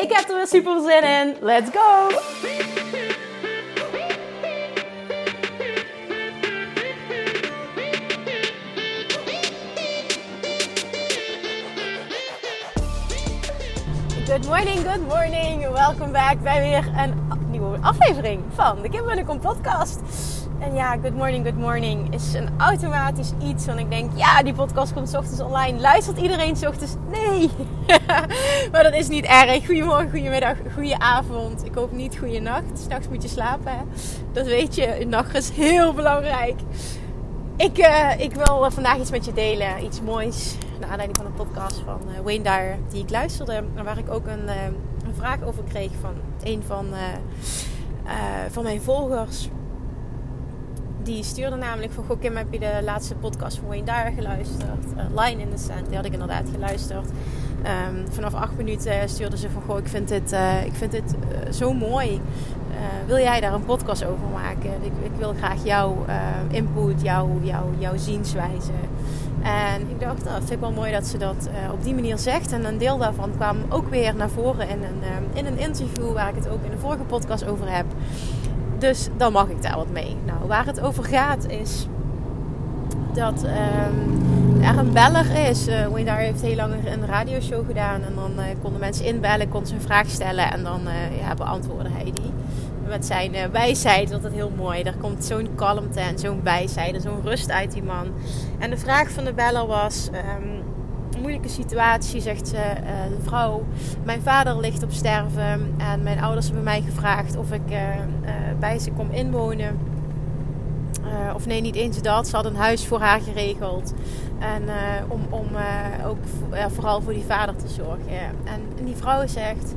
Ik heb er weer super zin in. Let's go! Good morning, good morning. Welkom back bij weer een nieuwe aflevering van de Kim Munnekom podcast. En ja, good morning, good morning is een automatisch iets. Want ik denk, ja, die podcast komt s ochtends online. Luistert iedereen s ochtends? Nee. maar dat is niet erg. Goedemorgen, goedemiddag, goedenavond. Ik hoop niet goede nacht. S'nachts moet je slapen. Dat weet je. Nacht is heel belangrijk. Ik, uh, ik wil vandaag iets met je delen. Iets moois. Naar aanleiding van een podcast van uh, Wayne Dyer. Die ik luisterde. En waar ik ook een, een vraag over kreeg van een van, van mijn volgers die stuurde namelijk van... Goh Kim, heb je de laatste podcast van Wayne Dyer geluisterd? Uh, Line in the Sand, die had ik inderdaad geluisterd. Um, vanaf acht minuten stuurde ze van... Goh, ik vind dit, uh, ik vind dit uh, zo mooi. wil jij daar een podcast over maken? Ik, ik wil graag jouw input, jouw, jouw, jouw zienswijze. En ik dacht, dat vind ik wel mooi dat ze dat op die manier zegt. En een deel daarvan kwam ook weer naar voren in een, in een interview... waar ik het ook in de vorige podcast over heb... Dus dan mag ik daar wat mee. Nou, waar het over gaat is dat um, er een beller is. Uh, Wayne daar heeft heel lang een radioshow gedaan. En dan uh, konden mensen inbellen, konden ze een vraag stellen. En dan ja, beantwoordde hij die. Met zijn uh, wijsheid, dat heel mooi. Er komt zo'n kalmte en zo'n wijsheid en zo'n rust uit die man. En de vraag van de beller was... Um, moeilijke situatie, zegt ze, uh, de vrouw. Mijn vader ligt op sterven en mijn ouders hebben mij gevraagd of ik uh, uh, bij ze kom inwonen. of nee, niet eens dat. Ze had een huis voor haar geregeld. En om, om ook vooral voor die vader te zorgen. En, en die vrouw zegt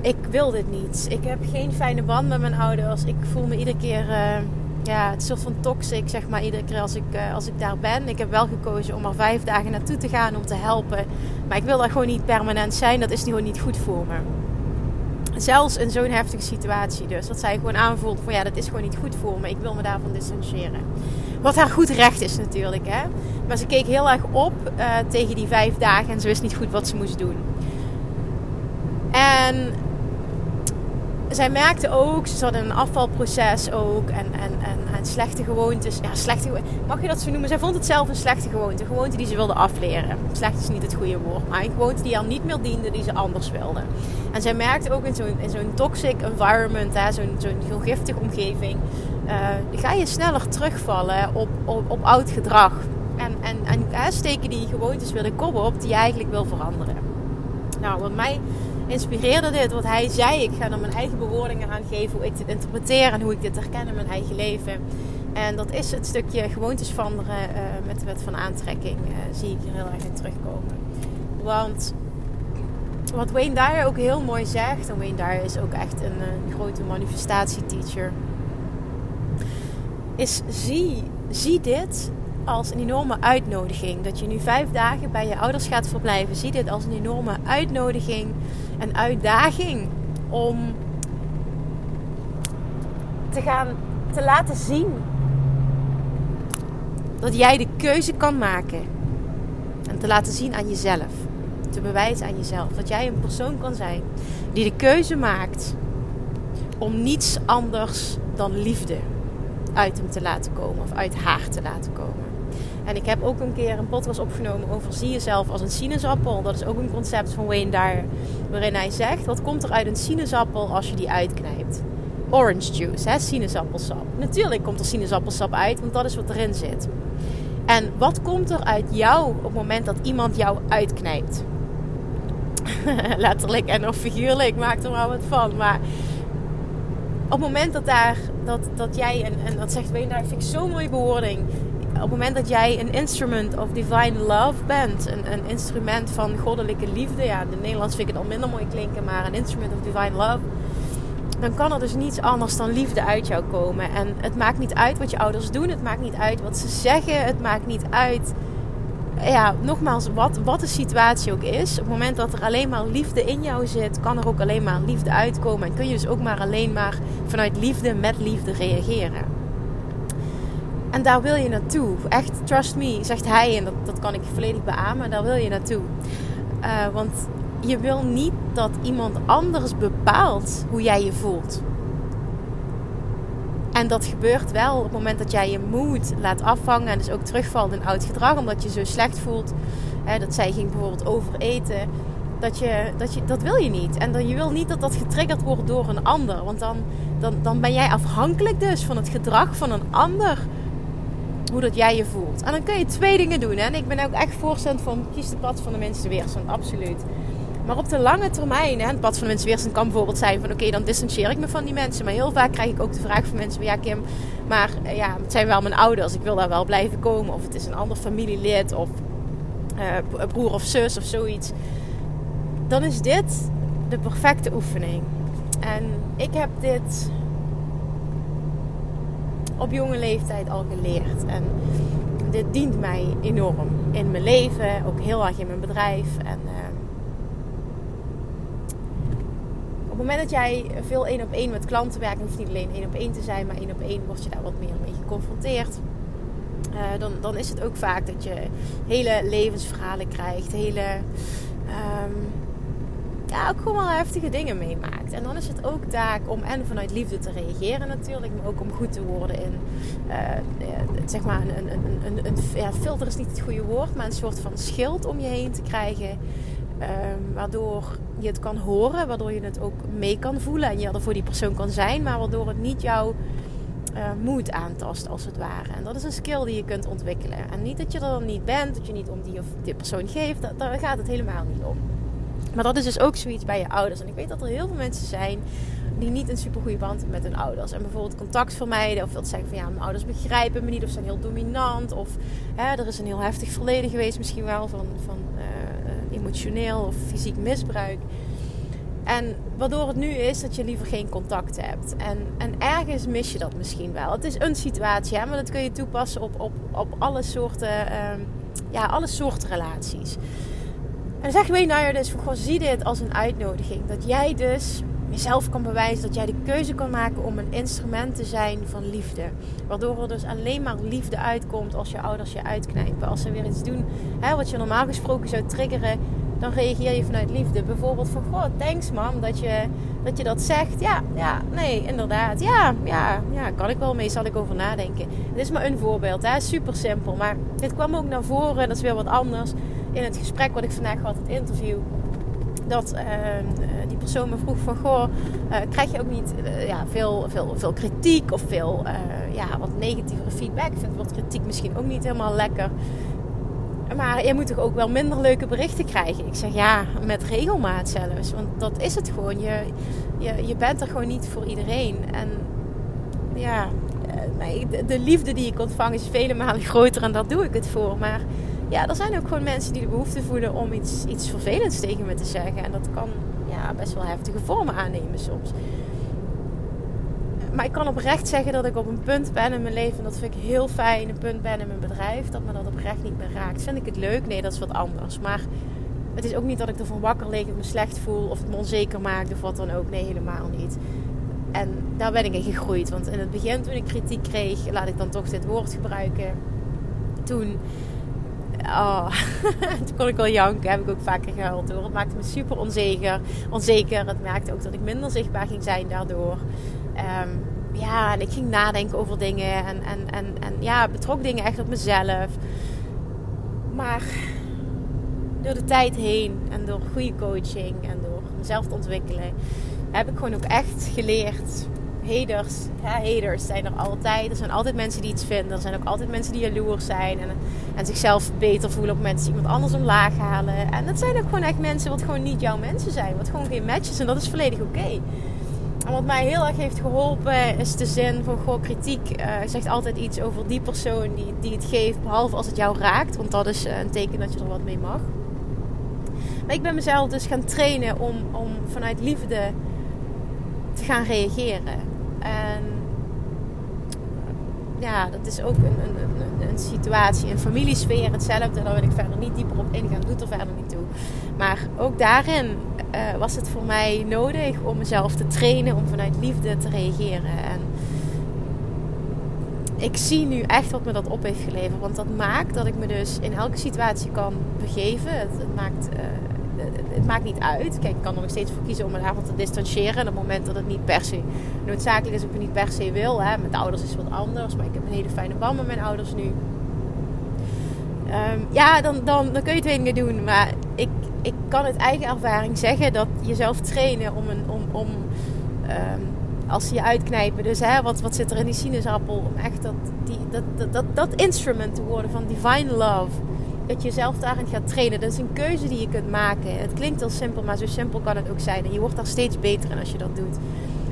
ik wil dit niet. Ik heb geen fijne band met mijn ouders. Ik voel me iedere keer ja, het is soort van toxic, zeg maar, iedere keer als ik, uh, als ik daar ben. Ik heb wel gekozen om er vijf dagen naartoe te gaan om te helpen. Maar ik wil daar gewoon niet permanent zijn. Dat is gewoon niet goed voor me. Zelfs in zo'n heftige situatie dus. Dat zij gewoon aanvoelt van ja, dat is gewoon niet goed voor me. Ik wil me daarvan distancieren. Wat haar goed recht is natuurlijk, hè. Maar ze keek heel erg op uh, tegen die vijf dagen en ze wist niet goed wat ze moest doen. En zij merkte ook, ze in een afvalproces ook. En, en, en, slechte gewoontes. Ja, slechte Mag je dat zo noemen? Zij vond het zelf een slechte gewoonte. Een gewoonte die ze wilde afleren. Slecht is niet het goede woord. Maar een gewoonte die haar niet meer diende, die ze anders wilde. En zij merkte ook in zo'n, in zo'n toxic environment, zo'n, zo'n heel giftige omgeving. Uh, ga je sneller terugvallen op, op, op oud gedrag. En, en, en hè, steken die gewoontes weer de kop op die je eigenlijk wil veranderen. Nou, wat mij inspireerde dit wat hij zei. Ik ga er mijn eigen bewoordingen aan geven, hoe ik dit interpreteer en hoe ik dit herken in mijn eigen leven. En dat is het stukje gewoontes veranderen uh, met de wet van aantrekking. Uh, zie ik hier heel erg in terugkomen. Want wat Wayne Dyer ook heel mooi zegt, en Wayne Dyer is ook echt een, een grote manifestatieteacher, is zie, zie dit als een enorme uitnodiging. Dat je nu vijf dagen bij je ouders gaat verblijven. Zie dit als een enorme uitnodiging en uitdaging om te gaan te laten zien dat jij de keuze kan maken. En te laten zien aan jezelf. Te bewijzen aan jezelf. Dat jij een persoon kan zijn die de keuze maakt om niets anders dan liefde uit hem te laten komen. Of uit haar te laten komen. En ik heb ook een keer een podcast opgenomen over zie jezelf als een sinaasappel. Dat is ook een concept van Wayne Dyer. Waarin hij zegt, wat komt er uit een sinaasappel als je die uitknijpt? Orange juice, hè, sinaasappelsap. Natuurlijk komt er sinaasappelsap uit, want dat is wat erin zit. En wat komt er uit jou op het moment dat iemand jou uitknijpt? Letterlijk en of figuurlijk, maak er maar wat van. Maar op het moment dat, daar, dat, dat jij, en, en dat zegt Wayne, daar vind ik zo'n mooie bewoording op het moment dat jij een instrument of divine love bent, een, een instrument van goddelijke liefde, ja, in het Nederlands vind ik het al minder mooi klinken, maar een instrument of divine love, dan kan er dus niets anders dan liefde uit jou komen. En het maakt niet uit wat je ouders doen, het maakt niet uit wat ze zeggen, het maakt niet uit, ja, nogmaals, wat, wat de situatie ook is. Op het moment dat er alleen maar liefde in jou zit, kan er ook alleen maar liefde uitkomen. En kun je dus ook maar alleen maar vanuit liefde met liefde reageren. En daar wil je naartoe. Echt, trust me, zegt hij. En dat, dat kan ik volledig beamen. Daar wil je naartoe. Uh, want je wil niet dat iemand anders bepaalt hoe jij je voelt. En dat gebeurt wel op het moment dat jij je moed laat afvangen. En dus ook terugvalt in oud gedrag. Omdat je zo slecht voelt. Hè, dat zij ging bijvoorbeeld overeten. Dat, je, dat, je, dat wil je niet. En dan, je wil niet dat dat getriggerd wordt door een ander. Want dan, dan, dan ben jij afhankelijk dus van het gedrag van een ander hoe dat jij je voelt. En dan kun je twee dingen doen. Hè? En ik ben ook echt voorstander van kies de pad van de minste weerstand, absoluut. Maar op de lange termijn, hè, het pad van de minste weerstand kan bijvoorbeeld zijn van oké, dan distancieer ik me van die mensen. Maar heel vaak krijg ik ook de vraag van mensen ja Kim, maar eh, ja, het zijn wel mijn ouders, ik wil daar wel blijven komen. Of het is een ander familielid of uh, broer of zus of zoiets. Dan is dit de perfecte oefening. En ik heb dit op jonge leeftijd al geleerd. En dit dient mij enorm in mijn leven, ook heel erg in mijn bedrijf. En uh, op het moment dat jij veel één op één met klanten werkt, hoeft niet alleen één op één te zijn, maar één op één word je daar wat meer mee geconfronteerd. Uh, dan, dan is het ook vaak dat je hele levensverhalen krijgt, hele um, ja, ook gewoon wel heftige dingen meemaakt. En dan is het ook taak om en vanuit liefde te reageren natuurlijk, maar ook om goed te worden in, uh, zeg maar, een, een, een, een, ja, filter is niet het goede woord, maar een soort van schild om je heen te krijgen. Um, waardoor je het kan horen, waardoor je het ook mee kan voelen en je er voor die persoon kan zijn, maar waardoor het niet jouw uh, moed aantast als het ware. En dat is een skill die je kunt ontwikkelen. En niet dat je er dan niet bent, dat je niet om die of die persoon geeft, daar gaat het helemaal niet om. Maar dat is dus ook zoiets bij je ouders. En ik weet dat er heel veel mensen zijn die niet een super goede band hebben met hun ouders. En bijvoorbeeld contact vermijden. Of dat zeggen van ja, mijn ouders begrijpen me niet. Of zijn heel dominant. Of hè, er is een heel heftig verleden geweest misschien wel van, van uh, emotioneel of fysiek misbruik. En waardoor het nu is dat je liever geen contact hebt. En, en ergens mis je dat misschien wel. Het is een situatie, hè, maar dat kun je toepassen op, op, op alle soorten, uh, ja, alle soorten relaties. En zeg Wayne Dyer dus van, zie dit als een uitnodiging. Dat jij dus jezelf kan bewijzen, dat jij de keuze kan maken om een instrument te zijn van liefde. Waardoor er dus alleen maar liefde uitkomt als je ouders je uitknijpen. Als ze weer iets doen hè, wat je normaal gesproken zou triggeren, dan reageer je vanuit liefde. Bijvoorbeeld van, goh, thanks mam dat je dat, je dat zegt. Ja, ja, nee, inderdaad. Ja, ja, ja, kan ik wel mee, zal ik over nadenken. Dit is maar een voorbeeld, hè. super simpel. Maar dit kwam ook naar voren, dat is weer wat anders in het gesprek wat ik vandaag had, het interview, dat uh, die persoon me vroeg van, goh, uh, krijg je ook niet uh, ja, veel, veel, veel kritiek of veel ja, wat negatievere feedback? Ik vind wat kritiek misschien ook niet helemaal lekker. Maar je moet toch ook wel minder leuke berichten krijgen? Ik zeg ja, met regelmaat zelfs. Want dat is het gewoon. Je, je, je bent er gewoon niet voor iedereen. En ja, de liefde die ik ontvang is vele malen groter en daar doe ik het voor. Maar ja, er zijn ook gewoon mensen die de behoefte voelen om iets, iets vervelends tegen me te zeggen. En dat kan ja, best wel heftige vormen aannemen soms. Maar ik kan oprecht zeggen dat ik op een punt ben in mijn leven. En dat vind ik heel fijn. Een punt ben in mijn bedrijf. Dat me dat oprecht niet meer raakt. Vind ik het leuk? Nee, dat is wat anders. Maar het is ook niet dat ik ervan wakker lig. Of me slecht voel. Of het me onzeker maakt. Of wat dan ook. Nee, helemaal niet. En daar ben ik in gegroeid. Want in het begin toen ik kritiek kreeg. Laat ik dan toch dit woord gebruiken. Toen oh, toen kon ik wel janken. Heb ik ook vaker gehuild hoor. Het maakte me super onzeker. onzeker. Het maakte ook dat ik minder zichtbaar ging zijn daardoor. Ehm, ja, en ik ging nadenken over dingen. En, en, en, en ja, betrok dingen echt op mezelf. Maar door de tijd heen en door goede coaching en door mezelf te ontwikkelen, heb ik gewoon ook echt geleerd haters, hè, haters zijn er altijd. Er zijn altijd mensen die iets vinden. Er zijn ook altijd mensen die jaloers zijn. En, en zichzelf beter voelen op mensen die iemand anders omlaag halen. En dat zijn ook gewoon echt mensen wat gewoon niet jouw mensen zijn. Wat gewoon geen matches. En dat is volledig oké. En wat mij heel erg heeft geholpen is de zin van goh, kritiek uh, zegt altijd iets over die persoon die, die het geeft, behalve als het jou raakt, want dat is een teken dat je er wat mee mag. Maar ik ben mezelf dus gaan trainen om, om vanuit liefde te gaan reageren. En ja, dat is ook een, een, een, situatie, een familiesfeer, hetzelfde. Daar wil ik verder niet dieper op ingaan, doet er verder niet toe. Maar ook daarin uh, was het voor mij nodig om mezelf te trainen om vanuit liefde te reageren. En ik zie nu echt wat me dat op heeft geleverd. Want dat maakt dat ik me dus in elke situatie kan begeven. Het, maakt uh, het maakt niet uit. Kijk, ik kan er nog steeds voor kiezen om me daarvan te distancieren. En op het moment dat het niet per se noodzakelijk is, of ik het niet per se wil. Hè. Met ouders is het wat anders, maar ik heb een hele fijne band met mijn ouders nu. Um, ja, dan, dan, dan kun je twee dingen doen. Maar ik, ik kan uit eigen ervaring zeggen dat jezelf trainen om, een, om, om um, als ze je uitknijpen. Dus hè, wat, wat zit er in die sinaasappel? Om echt dat, die, dat, dat, dat, dat instrument te worden van divine love dat je jezelf daarin gaat trainen. Dat is een keuze die je kunt maken. Het klinkt heel simpel, maar zo simpel kan het ook zijn. En je wordt daar steeds beter in als je dat doet.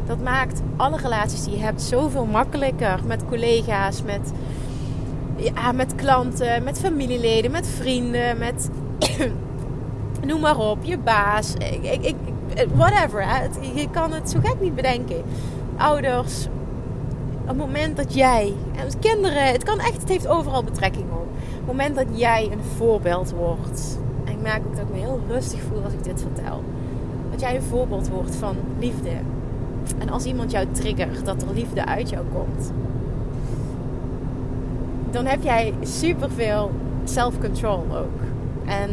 Dat maakt alle relaties die je hebt zoveel makkelijker. Met collega's, met, ja, met klanten, met familieleden, met vrienden, met noem maar op, je baas. Ik, ik, whatever. Je kan het zo gek niet bedenken. Ouders. Op het moment dat jij, en kinderen, het kan echt, het heeft overal betrekking op het moment dat jij een voorbeeld wordt. En ik merk ook dat ik me heel rustig voel als ik dit vertel. Dat jij een voorbeeld wordt van liefde. En als iemand jou triggert dat er liefde uit jou komt. Dan heb jij superveel self-control ook. En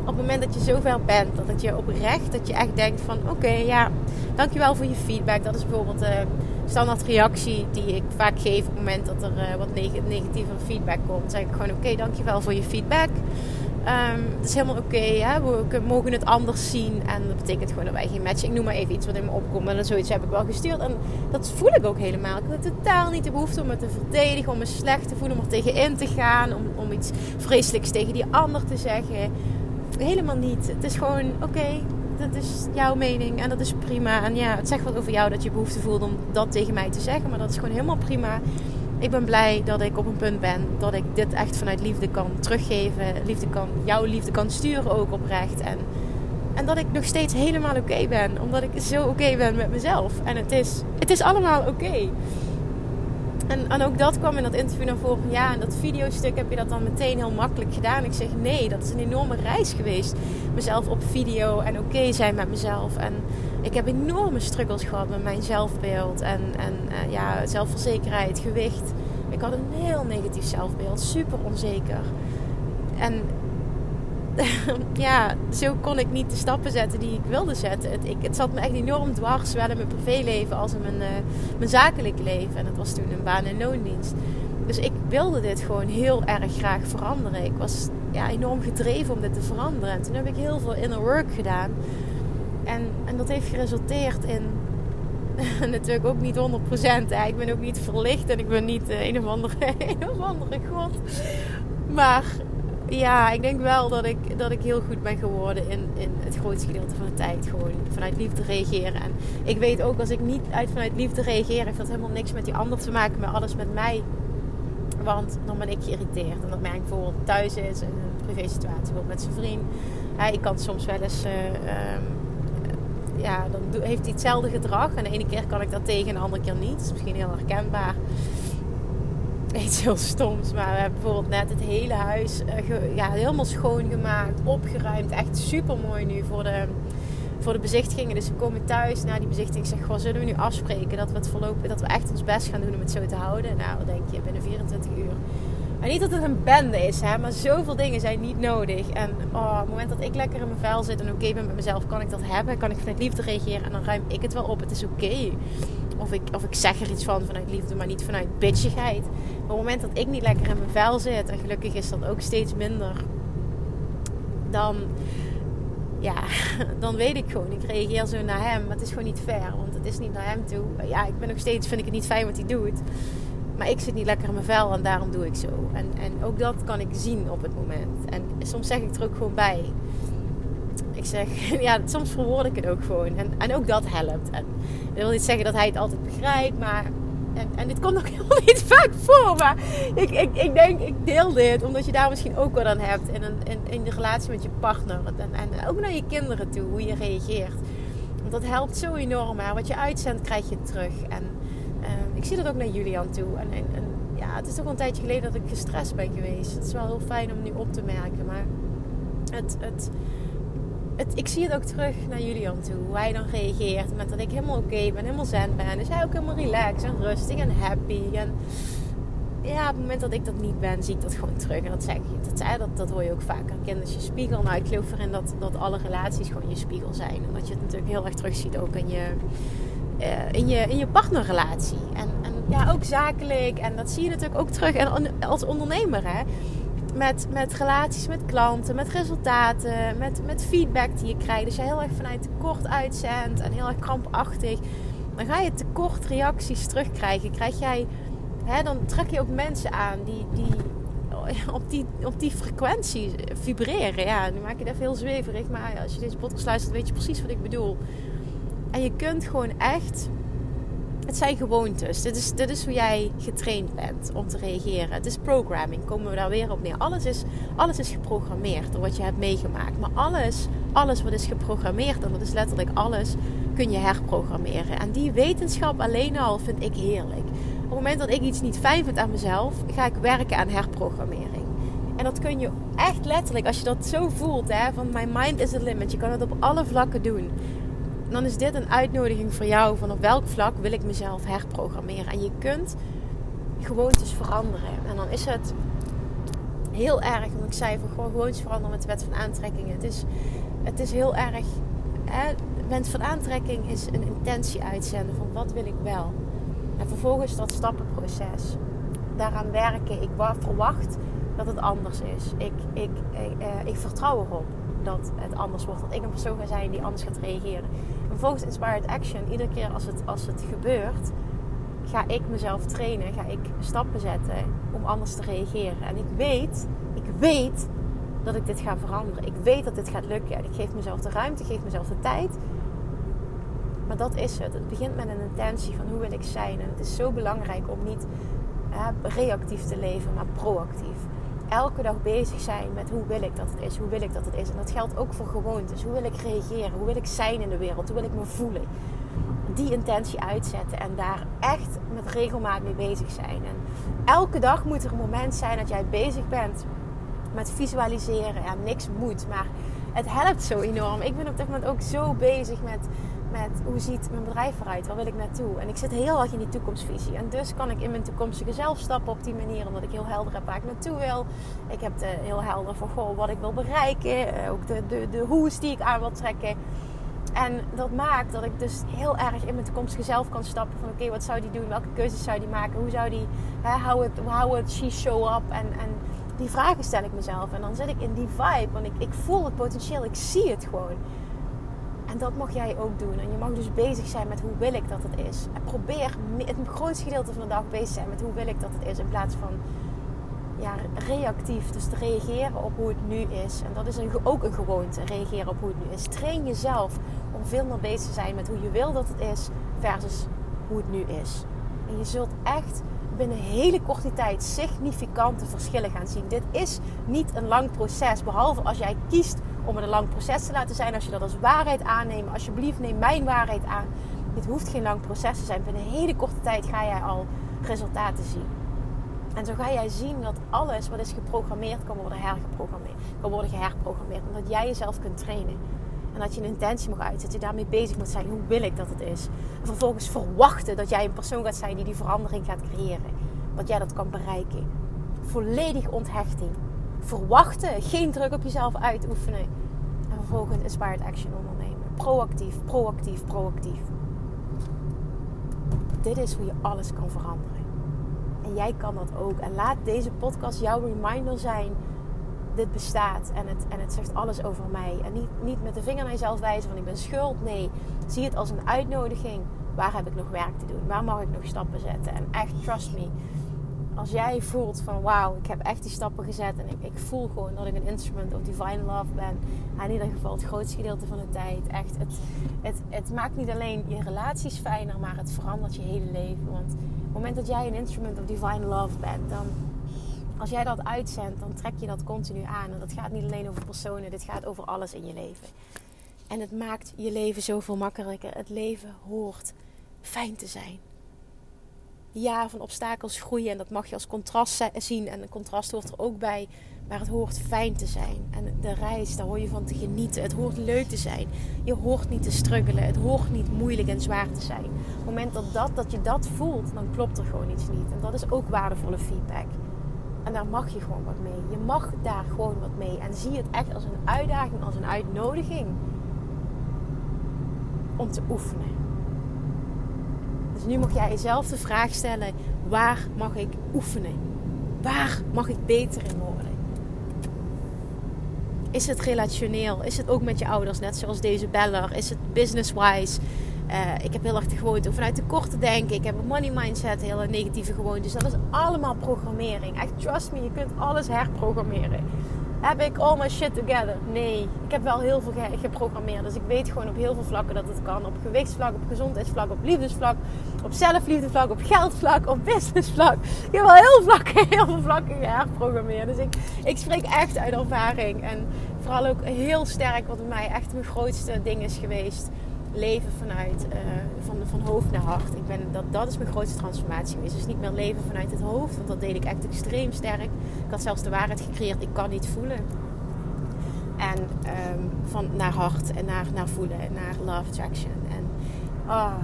op het moment dat je zover bent, dat het je oprecht, dat je echt denkt van oké, ja, dankjewel voor je feedback. Dat is bijvoorbeeld eh, standaard reactie die ik vaak geef op het moment dat er uh, wat negatieve feedback komt. Zeg ik gewoon oké, dankjewel voor je feedback. Um, het is helemaal oké, we mogen het anders zien. En dat betekent gewoon dat wij geen match. Ik noem maar even iets wat in me opkomt. En zoiets heb ik wel gestuurd. En dat voel ik ook helemaal. Ik heb totaal niet de behoefte om me te verdedigen, om me slecht te voelen, om er tegenin te gaan, om, om iets vreselijks tegen die ander te zeggen helemaal niet. Het is gewoon, oké, dat is jouw mening en dat is prima. En ja, het zegt wat over jou dat je behoefte voelt om dat tegen mij te zeggen. Maar dat is gewoon helemaal prima. Ik ben blij dat ik op een punt ben dat ik dit echt vanuit liefde kan teruggeven. Liefde kan, jouw liefde kan sturen ook oprecht. En, en dat ik nog steeds helemaal oké ben. Omdat ik zo oké ben met mezelf. En het is, het is allemaal oké. En, en ook dat kwam in dat interview naar voren. Ja, in dat videostuk heb je dat dan meteen heel makkelijk gedaan. Ik zeg nee, dat is een enorme reis geweest. Mezelf op video en oké zijn met mezelf. En ik heb enorme struggles gehad met mijn zelfbeeld. En, en uh, ja, zelfverzekerheid, gewicht. Ik had een heel negatief zelfbeeld. Super onzeker. En ja, zo kon ik niet de stappen zetten die ik wilde zetten. Het, ik, het zat me echt enorm dwars, zowel in mijn privéleven als in mijn, uh, mijn zakelijke leven. En dat was toen een baan- en loondienst. Dus ik wilde dit gewoon heel erg graag veranderen. Ik was ja, enorm gedreven om dit te veranderen. En toen heb ik heel veel inner work gedaan. En, en dat heeft geresulteerd in natuurlijk ook niet 100%. Hè. Ik ben ook niet verlicht en ik ben niet uh, een, of andere, een of andere god. Maar ja, ik denk wel dat ik, dat ik heel goed ben geworden in, in het grootste gedeelte van de tijd. Gewoon vanuit liefde reageren. En ik weet ook, als ik niet uit vanuit liefde reageer, heeft dat helemaal niks met die ander te maken, maar alles met mij. Want dan ben ik geïrriteerd. En dat merk ik bijvoorbeeld thuis is, in een privé situatie, bijvoorbeeld met zijn vriend. Ja, ik kan soms wel eens... Uh, um, ja, dan heeft hij hetzelfde gedrag. En de ene keer kan ik dat tegen, en de andere keer niet. Dat is misschien heel herkenbaar iets heel stoms. Maar we hebben bijvoorbeeld net het hele huis uh, ja, helemaal schoongemaakt, opgeruimd. Echt super mooi nu voor de, voor de bezichtigingen. Dus we komen thuis na die bezichtiging. Ik zeg, goh, zullen we nu afspreken dat we het voorlopig, dat we echt ons best gaan doen om het zo te houden? Nou, dan denk je binnen 24 uur. En niet dat het een bende is, hè, maar zoveel dingen zijn niet nodig. En oh, op het moment dat ik lekker in mijn vel zit en oké ben met mezelf, kan ik dat hebben. Kan ik vanuit liefde reageren en dan ruim ik het wel op. Het is oké. Of, ik, of ik zeg er iets van vanuit liefde, maar niet vanuit bitchigheid. Op het moment dat ik niet lekker in mijn vel zit, en gelukkig is dat ook steeds minder, dan, ja, dan weet ik gewoon, ik reageer zo naar hem. Maar het is gewoon niet fair, want het is niet naar hem toe. Ja, ik ben nog steeds, vind ik het niet fijn wat hij doet. Maar ik zit niet lekker in mijn vel en daarom doe ik zo. En, en ook dat kan ik zien op het moment. En soms zeg ik er ook gewoon bij. ik zeg, ja, soms verwoord ik het ook gewoon. En, en ook dat helpt. En dat wil niet zeggen dat hij het altijd begrijpt, maar en, en dit komt ook helemaal niet vaak voor. Maar ik, ik, ik denk, ik deel dit omdat je daar misschien ook wat aan hebt. In, in, de relatie met je partner. En, en ook naar je kinderen toe, hoe je reageert. Want dat helpt zo enorm. Hè? Wat je uitzendt, krijg je terug. En uh, ik zie dat ook naar Julian toe. En, en, en, ja, het is toch een tijdje geleden dat ik gestrest ben geweest. Het is wel heel fijn om nu op te merken. Maar het, het, het, ik zie het ook terug naar Julian toe. Hoe hij dan reageert. Met dat ik helemaal oké ben, helemaal zen ben. Dus hij ook helemaal relaxed en rustig en happy. En ja, op het moment dat ik dat niet ben, zie ik dat gewoon terug. En dat zeg je. Dat, dat, dat hoor je ook aan kinders. Je spiegel. Nou, ik geloof erin dat, dat alle relaties gewoon je spiegel zijn. En dat je het natuurlijk heel erg terug ziet ook in je, uh, in je, in je partnerrelatie. En, en ja, ook zakelijk. En dat zie je natuurlijk ook terug. En als ondernemer, hè met, met relaties met klanten, met resultaten, met, met feedback die je krijgt. Dus je heel erg vanuit tekort uitzendt en heel erg krampachtig, dan ga je tekort reacties terugkrijgen. Krijg jij, hè, dan trek je ook mensen aan die, die op, die, op die frequentie vibreren. Ja, nu maak je even heel zweverig, maar als je deze podcast luistert, weet je precies wat ik bedoel. En je kunt gewoon echt het zijn gewoontes. Dit is, dit is hoe jij getraind bent om te reageren. Het is programming. Komen we daar weer op neer. Alles is, alles is geprogrammeerd door wat je hebt meegemaakt. Maar alles, alles wat is geprogrammeerd, en dat is letterlijk alles, kun je herprogrammeren. En die wetenschap alleen al vind ik heerlijk. Op het moment dat ik iets niet fijn vind aan mezelf, ga ik werken aan herprogrammering. En dat kun je echt letterlijk, als je dat zo voelt, hè, van my mind is the limit. Je kan het op alle vlakken doen dan is dit een uitnodiging voor jou van op welk vlak wil ik mezelf herprogrammeren. En je kunt gewoontes veranderen. En dan is het heel erg, want ik zei van gewoon gewoontes veranderen met de wet van aantrekking. Het is, het is heel erg, hè, wet van aantrekking is een intentie uitzenden van wat wil ik wel. En vervolgens dat stappenproces. Daaraan werken. Ik verwacht dat het anders is. Ik, ik, ik, eh, ik vertrouw erop dat het anders wordt. Dat ik een persoon ga zijn die anders gaat reageren. Vervolgens Inspired Action. Iedere keer als het, als het gebeurt, ga ik mezelf trainen. Ga ik stappen zetten om anders te reageren. En ik weet, ik weet dat ik dit ga veranderen. Ik weet dat dit gaat lukken. En ik geef mezelf de ruimte, ik geef mezelf de tijd. Maar dat is het. Het begint met een intentie van hoe wil ik zijn. En het is zo belangrijk om niet reactief te leven, maar proactief elke dag bezig zijn met hoe wil ik dat het is, hoe wil ik dat het is. En dat geldt ook voor gewoontes. Hoe wil ik reageren? Hoe wil ik zijn in de wereld? Hoe wil ik me voelen? Die intentie uitzetten en daar echt met regelmaat mee bezig zijn. En elke dag moet er een moment zijn dat jij bezig bent met visualiseren. Ja, niks moet, maar het helpt zo enorm. Ik ben op dit moment ook zo bezig met met hoe ziet mijn bedrijf eruit? Waar wil ik naartoe? En ik zit heel erg in die toekomstvisie. En dus kan ik in mijn toekomstige zelf stappen op die manier. Omdat ik heel helder heb waar ik naartoe wil. Ik heb de, heel helder goh, wat ik wil bereiken. Eh, ook de, de, de hoes die ik aan wil trekken. En dat maakt dat ik dus heel erg in mijn toekomstige zelf kan stappen. Van oké, wat zou die doen? Welke keuzes zou die maken? Hoe zou die, would, how would she show up? En, en die vragen stel ik mezelf. En dan zit ik in die vibe. Want ik, ik voel het potentieel. Ik zie het gewoon. En dat mag jij ook doen. En je mag dus bezig zijn met hoe wil ik dat het is. En probeer het grootste gedeelte van de dag bezig zijn met hoe wil ik dat het is. In plaats van ja, reactief. Dus te reageren op hoe het nu is. En dat is ook een gewoonte. Reageren op hoe het nu is. Train jezelf om veel meer bezig te zijn met hoe je wil dat het is. Versus hoe het nu is. En je zult echt binnen een hele korte tijd significante verschillen gaan zien. Dit is niet een lang proces. Behalve als jij kiest om het een lang proces te laten zijn. Als je dat als waarheid aanneemt, alsjeblieft neem mijn waarheid aan. Dit hoeft geen lang proces te zijn. Binnen een hele korte tijd ga jij al resultaten zien. En zo ga jij zien dat alles wat is geprogrammeerd kan worden hergeprogrammeerd. Kan worden geherprogrammeerd. Omdat jij jezelf kunt trainen. En dat je een intentie mag uitzetten. Je daarmee bezig moet zijn. Hoe wil ik dat het is? En vervolgens verwachten dat jij een persoon gaat zijn die die verandering gaat creëren. Dat jij dat kan bereiken. Volledig onthechting verwachten. Geen druk op jezelf uitoefenen. En vervolgens inspired action ondernemen. Proactief, proactief, proactief. Dit is hoe je alles kan veranderen. En jij kan dat ook. En laat deze podcast jouw reminder zijn. Dit bestaat en het, en het zegt alles over mij. En niet, niet met de vinger naar jezelf wijzen van ik ben schuld. Nee, zie het als een uitnodiging. Waar heb ik nog werk te doen? Waar mag ik nog stappen zetten? En echt, trust me als jij voelt van wauw, ik heb echt die stappen gezet en ik, ik, voel gewoon dat ik een instrument of divine love ben. in ieder geval het grootste gedeelte van de tijd. Echt, het, het, het maakt niet alleen je relaties fijner, maar het verandert je hele leven. Want op het moment dat jij een instrument of divine love bent, dan als jij dat uitzendt, dan trek je dat continu aan. En dat gaat niet alleen over personen, dit gaat over alles in je leven. En het maakt je leven zoveel makkelijker. Het leven hoort fijn te zijn ja, van obstakels groeien. En dat mag je als contrast zien. En een contrast hoort er ook bij. Maar het hoort fijn te zijn. En de reis, daar hoor je van te genieten. Het hoort leuk te zijn. Je hoort niet te struggelen. Het hoort niet moeilijk en zwaar te zijn. Op het moment dat, dat, dat je dat voelt, dan klopt er gewoon iets niet. En dat is ook waardevolle feedback. En daar mag je gewoon wat mee. Je mag daar gewoon wat mee. En zie het echt als een uitdaging, als een uitnodiging. Om te oefenen. Dus nu mag jij jezelf de vraag stellen: waar mag ik oefenen? Waar mag ik beter in worden? Is het relationeel? Is het ook met je ouders, net zoals deze beller? Is het business-wise? Uh, ik heb heel erg de gewoonte vanuit de korte denken. Ik heb een money mindset, hele negatieve gewoonte. Dus dat is allemaal programmering. Echt, trust me, je kunt alles herprogrammeren. Heb ik all my shit together? Nee. Ik heb wel heel veel geprogrammeerd. Dus ik weet gewoon op heel veel vlakken dat het kan. Op gewichtsvlak, op gezondheidsvlak, op liefdesvlak, op zelfliefdevlak, op geldvlak, op businessvlak. Ik heb wel heel, vlakken, heel veel vlakken geherprogrammeerd. Dus ik, ik spreek echt uit ervaring. En vooral ook heel sterk wat bij mij echt mijn grootste ding is geweest leven vanuit uh, van, van hoofd naar hart. Ik ben, dat, dat is mijn grootste transformatie geweest. Dus niet meer leven vanuit het hoofd, want dat deed ik echt extreem sterk. Ik had zelfs de waarheid gecreëerd, ik kan niet voelen. En um, van naar hart en naar, naar voelen en naar love attraction. En oh,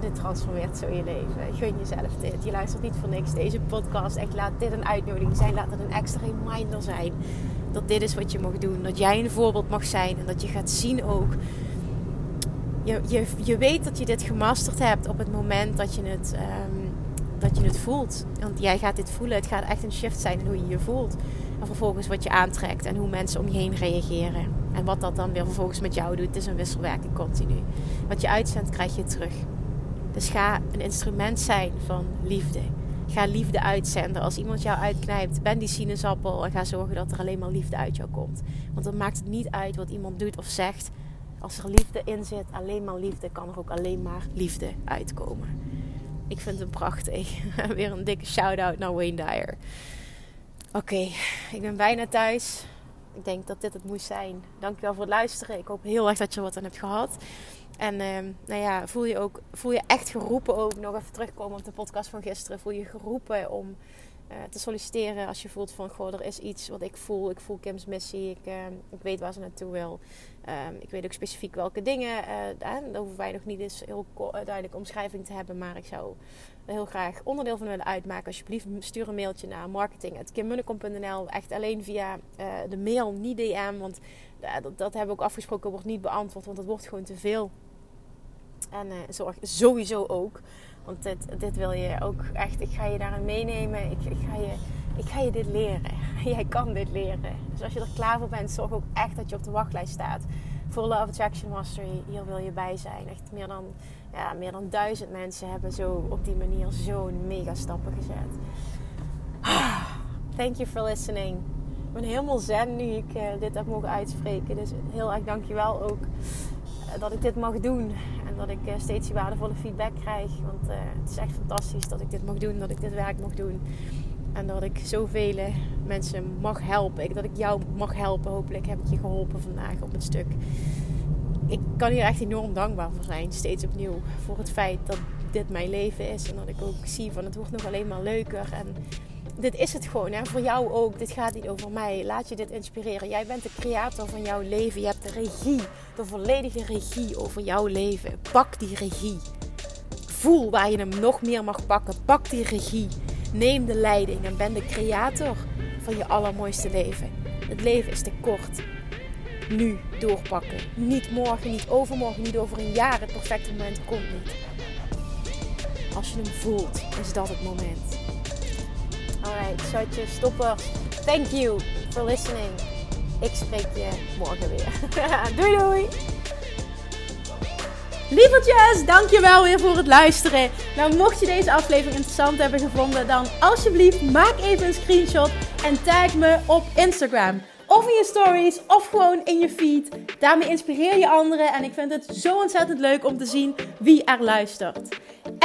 dit transformeert zo je leven. Gun jezelf dit. Je luistert niet voor niks deze podcast. Echt laat dit een uitnodiging zijn. Laat het een extra reminder zijn. Dat dit is wat je mag doen. Dat jij een voorbeeld mag zijn. En dat je gaat zien ook je, je, je weet dat je dit gemasterd hebt op het moment dat je het, um, dat je het voelt. Want jij gaat dit voelen. Het gaat echt een shift zijn in hoe je je voelt. En vervolgens wat je aantrekt en hoe mensen om je heen reageren. En wat dat dan weer vervolgens met jou doet. Het is een wisselwerking continu. Wat je uitzendt, krijg je terug. Dus ga een instrument zijn van liefde. Ga liefde uitzenden. Als iemand jou uitknijpt, ben die sinaasappel. En ga zorgen dat er alleen maar liefde uit jou komt. Want dan maakt het niet uit wat iemand doet of zegt. Als er liefde in zit, alleen maar liefde, kan er ook alleen maar liefde uitkomen. Ik vind hem prachtig. Weer een dikke shout-out naar Wayne Dyer. Oké, ik ben bijna thuis. Ik denk dat dit het moest zijn. Dankjewel voor het luisteren. Ik hoop heel erg dat je wat aan hebt gehad. En uh, nou ja, voel je, ook, voel je echt geroepen ook, nog even terugkomen op de podcast van gisteren. Voel je geroepen om te solliciteren als je voelt van, goh, er is iets wat ik voel. Ik voel Kim's missie. Ik, uh, ik weet waar ze naartoe wil. Um, ik weet ook specifiek welke dingen. Uh, daar hoeven wij nog niet eens heel duidelijke omschrijving te hebben. Maar ik zou er heel graag onderdeel van willen uitmaken. Alsjeblieft, stuur een mailtje naar marketing.kimmunnekom.nl. Echt alleen via de mail, niet DM. Want dat, dat hebben we ook afgesproken, wordt niet beantwoord. Want het wordt gewoon te veel. En zorg sowieso ook want dit, dit wil je ook echt. Ik ga je daarin meenemen. Ik, ik, ga je, ik ga je dit leren. Jij kan dit leren. Dus als je er klaar voor bent, zorg ook echt dat je op de wachtlijst staat. Voor Love Attraction Mastery. Hier wil je bij zijn. Echt meer dan, ja, meer dan duizend mensen hebben zo op die manier zo'n mega stappen gezet. Thank you for listening. Ik ben helemaal zen nu ik uh, dit heb mogen uitspreken. Dus heel erg dankjewel ook dat ik dit mag doen dat ik eh, steeds die waardevolle feedback krijg. Want eh, het is echt fantastisch dat ik dit mag doen, dat ik dit werk mag doen. En dat ik zoveel mensen mag helpen. Dat ik jou mag helpen. Hopelijk heb ik je geholpen vandaag op het stuk. Ik kan hier echt enorm dankbaar voor zijn. Steeds opnieuw. Voor het feit dat dit mijn leven is. En dat ik ook zie van het wordt nog alleen maar leuker. En dit is het gewoon. Hè? Voor jou ook. Dit gaat niet over mij. Laat je dit inspireren. Jij bent de creator van jouw leven. Je hebt de regie. De volledige regie over jouw leven. Pak die regie. Voel waar je hem nog meer mag pakken. Pak die regie. Neem de leiding en ben de creator van je allermooiste leven. Het leven is te kort. Nu doorpakken. Niet morgen, niet overmorgen, niet over een jaar. Het perfecte moment komt niet. Als je hem voelt, is dat het moment. Alright, shotjes, stoppers. Thank you for listening. Ik spreek je morgen weer. doei doei! Lievertjes, dankjewel weer voor het luisteren. Nou, mocht je deze aflevering interessant hebben gevonden, dan alsjeblieft maak even een screenshot en tag me op Instagram. Of in je stories, of gewoon in je feed. Daarmee inspireer je anderen en ik vind het zo ontzettend leuk om te zien wie er luistert.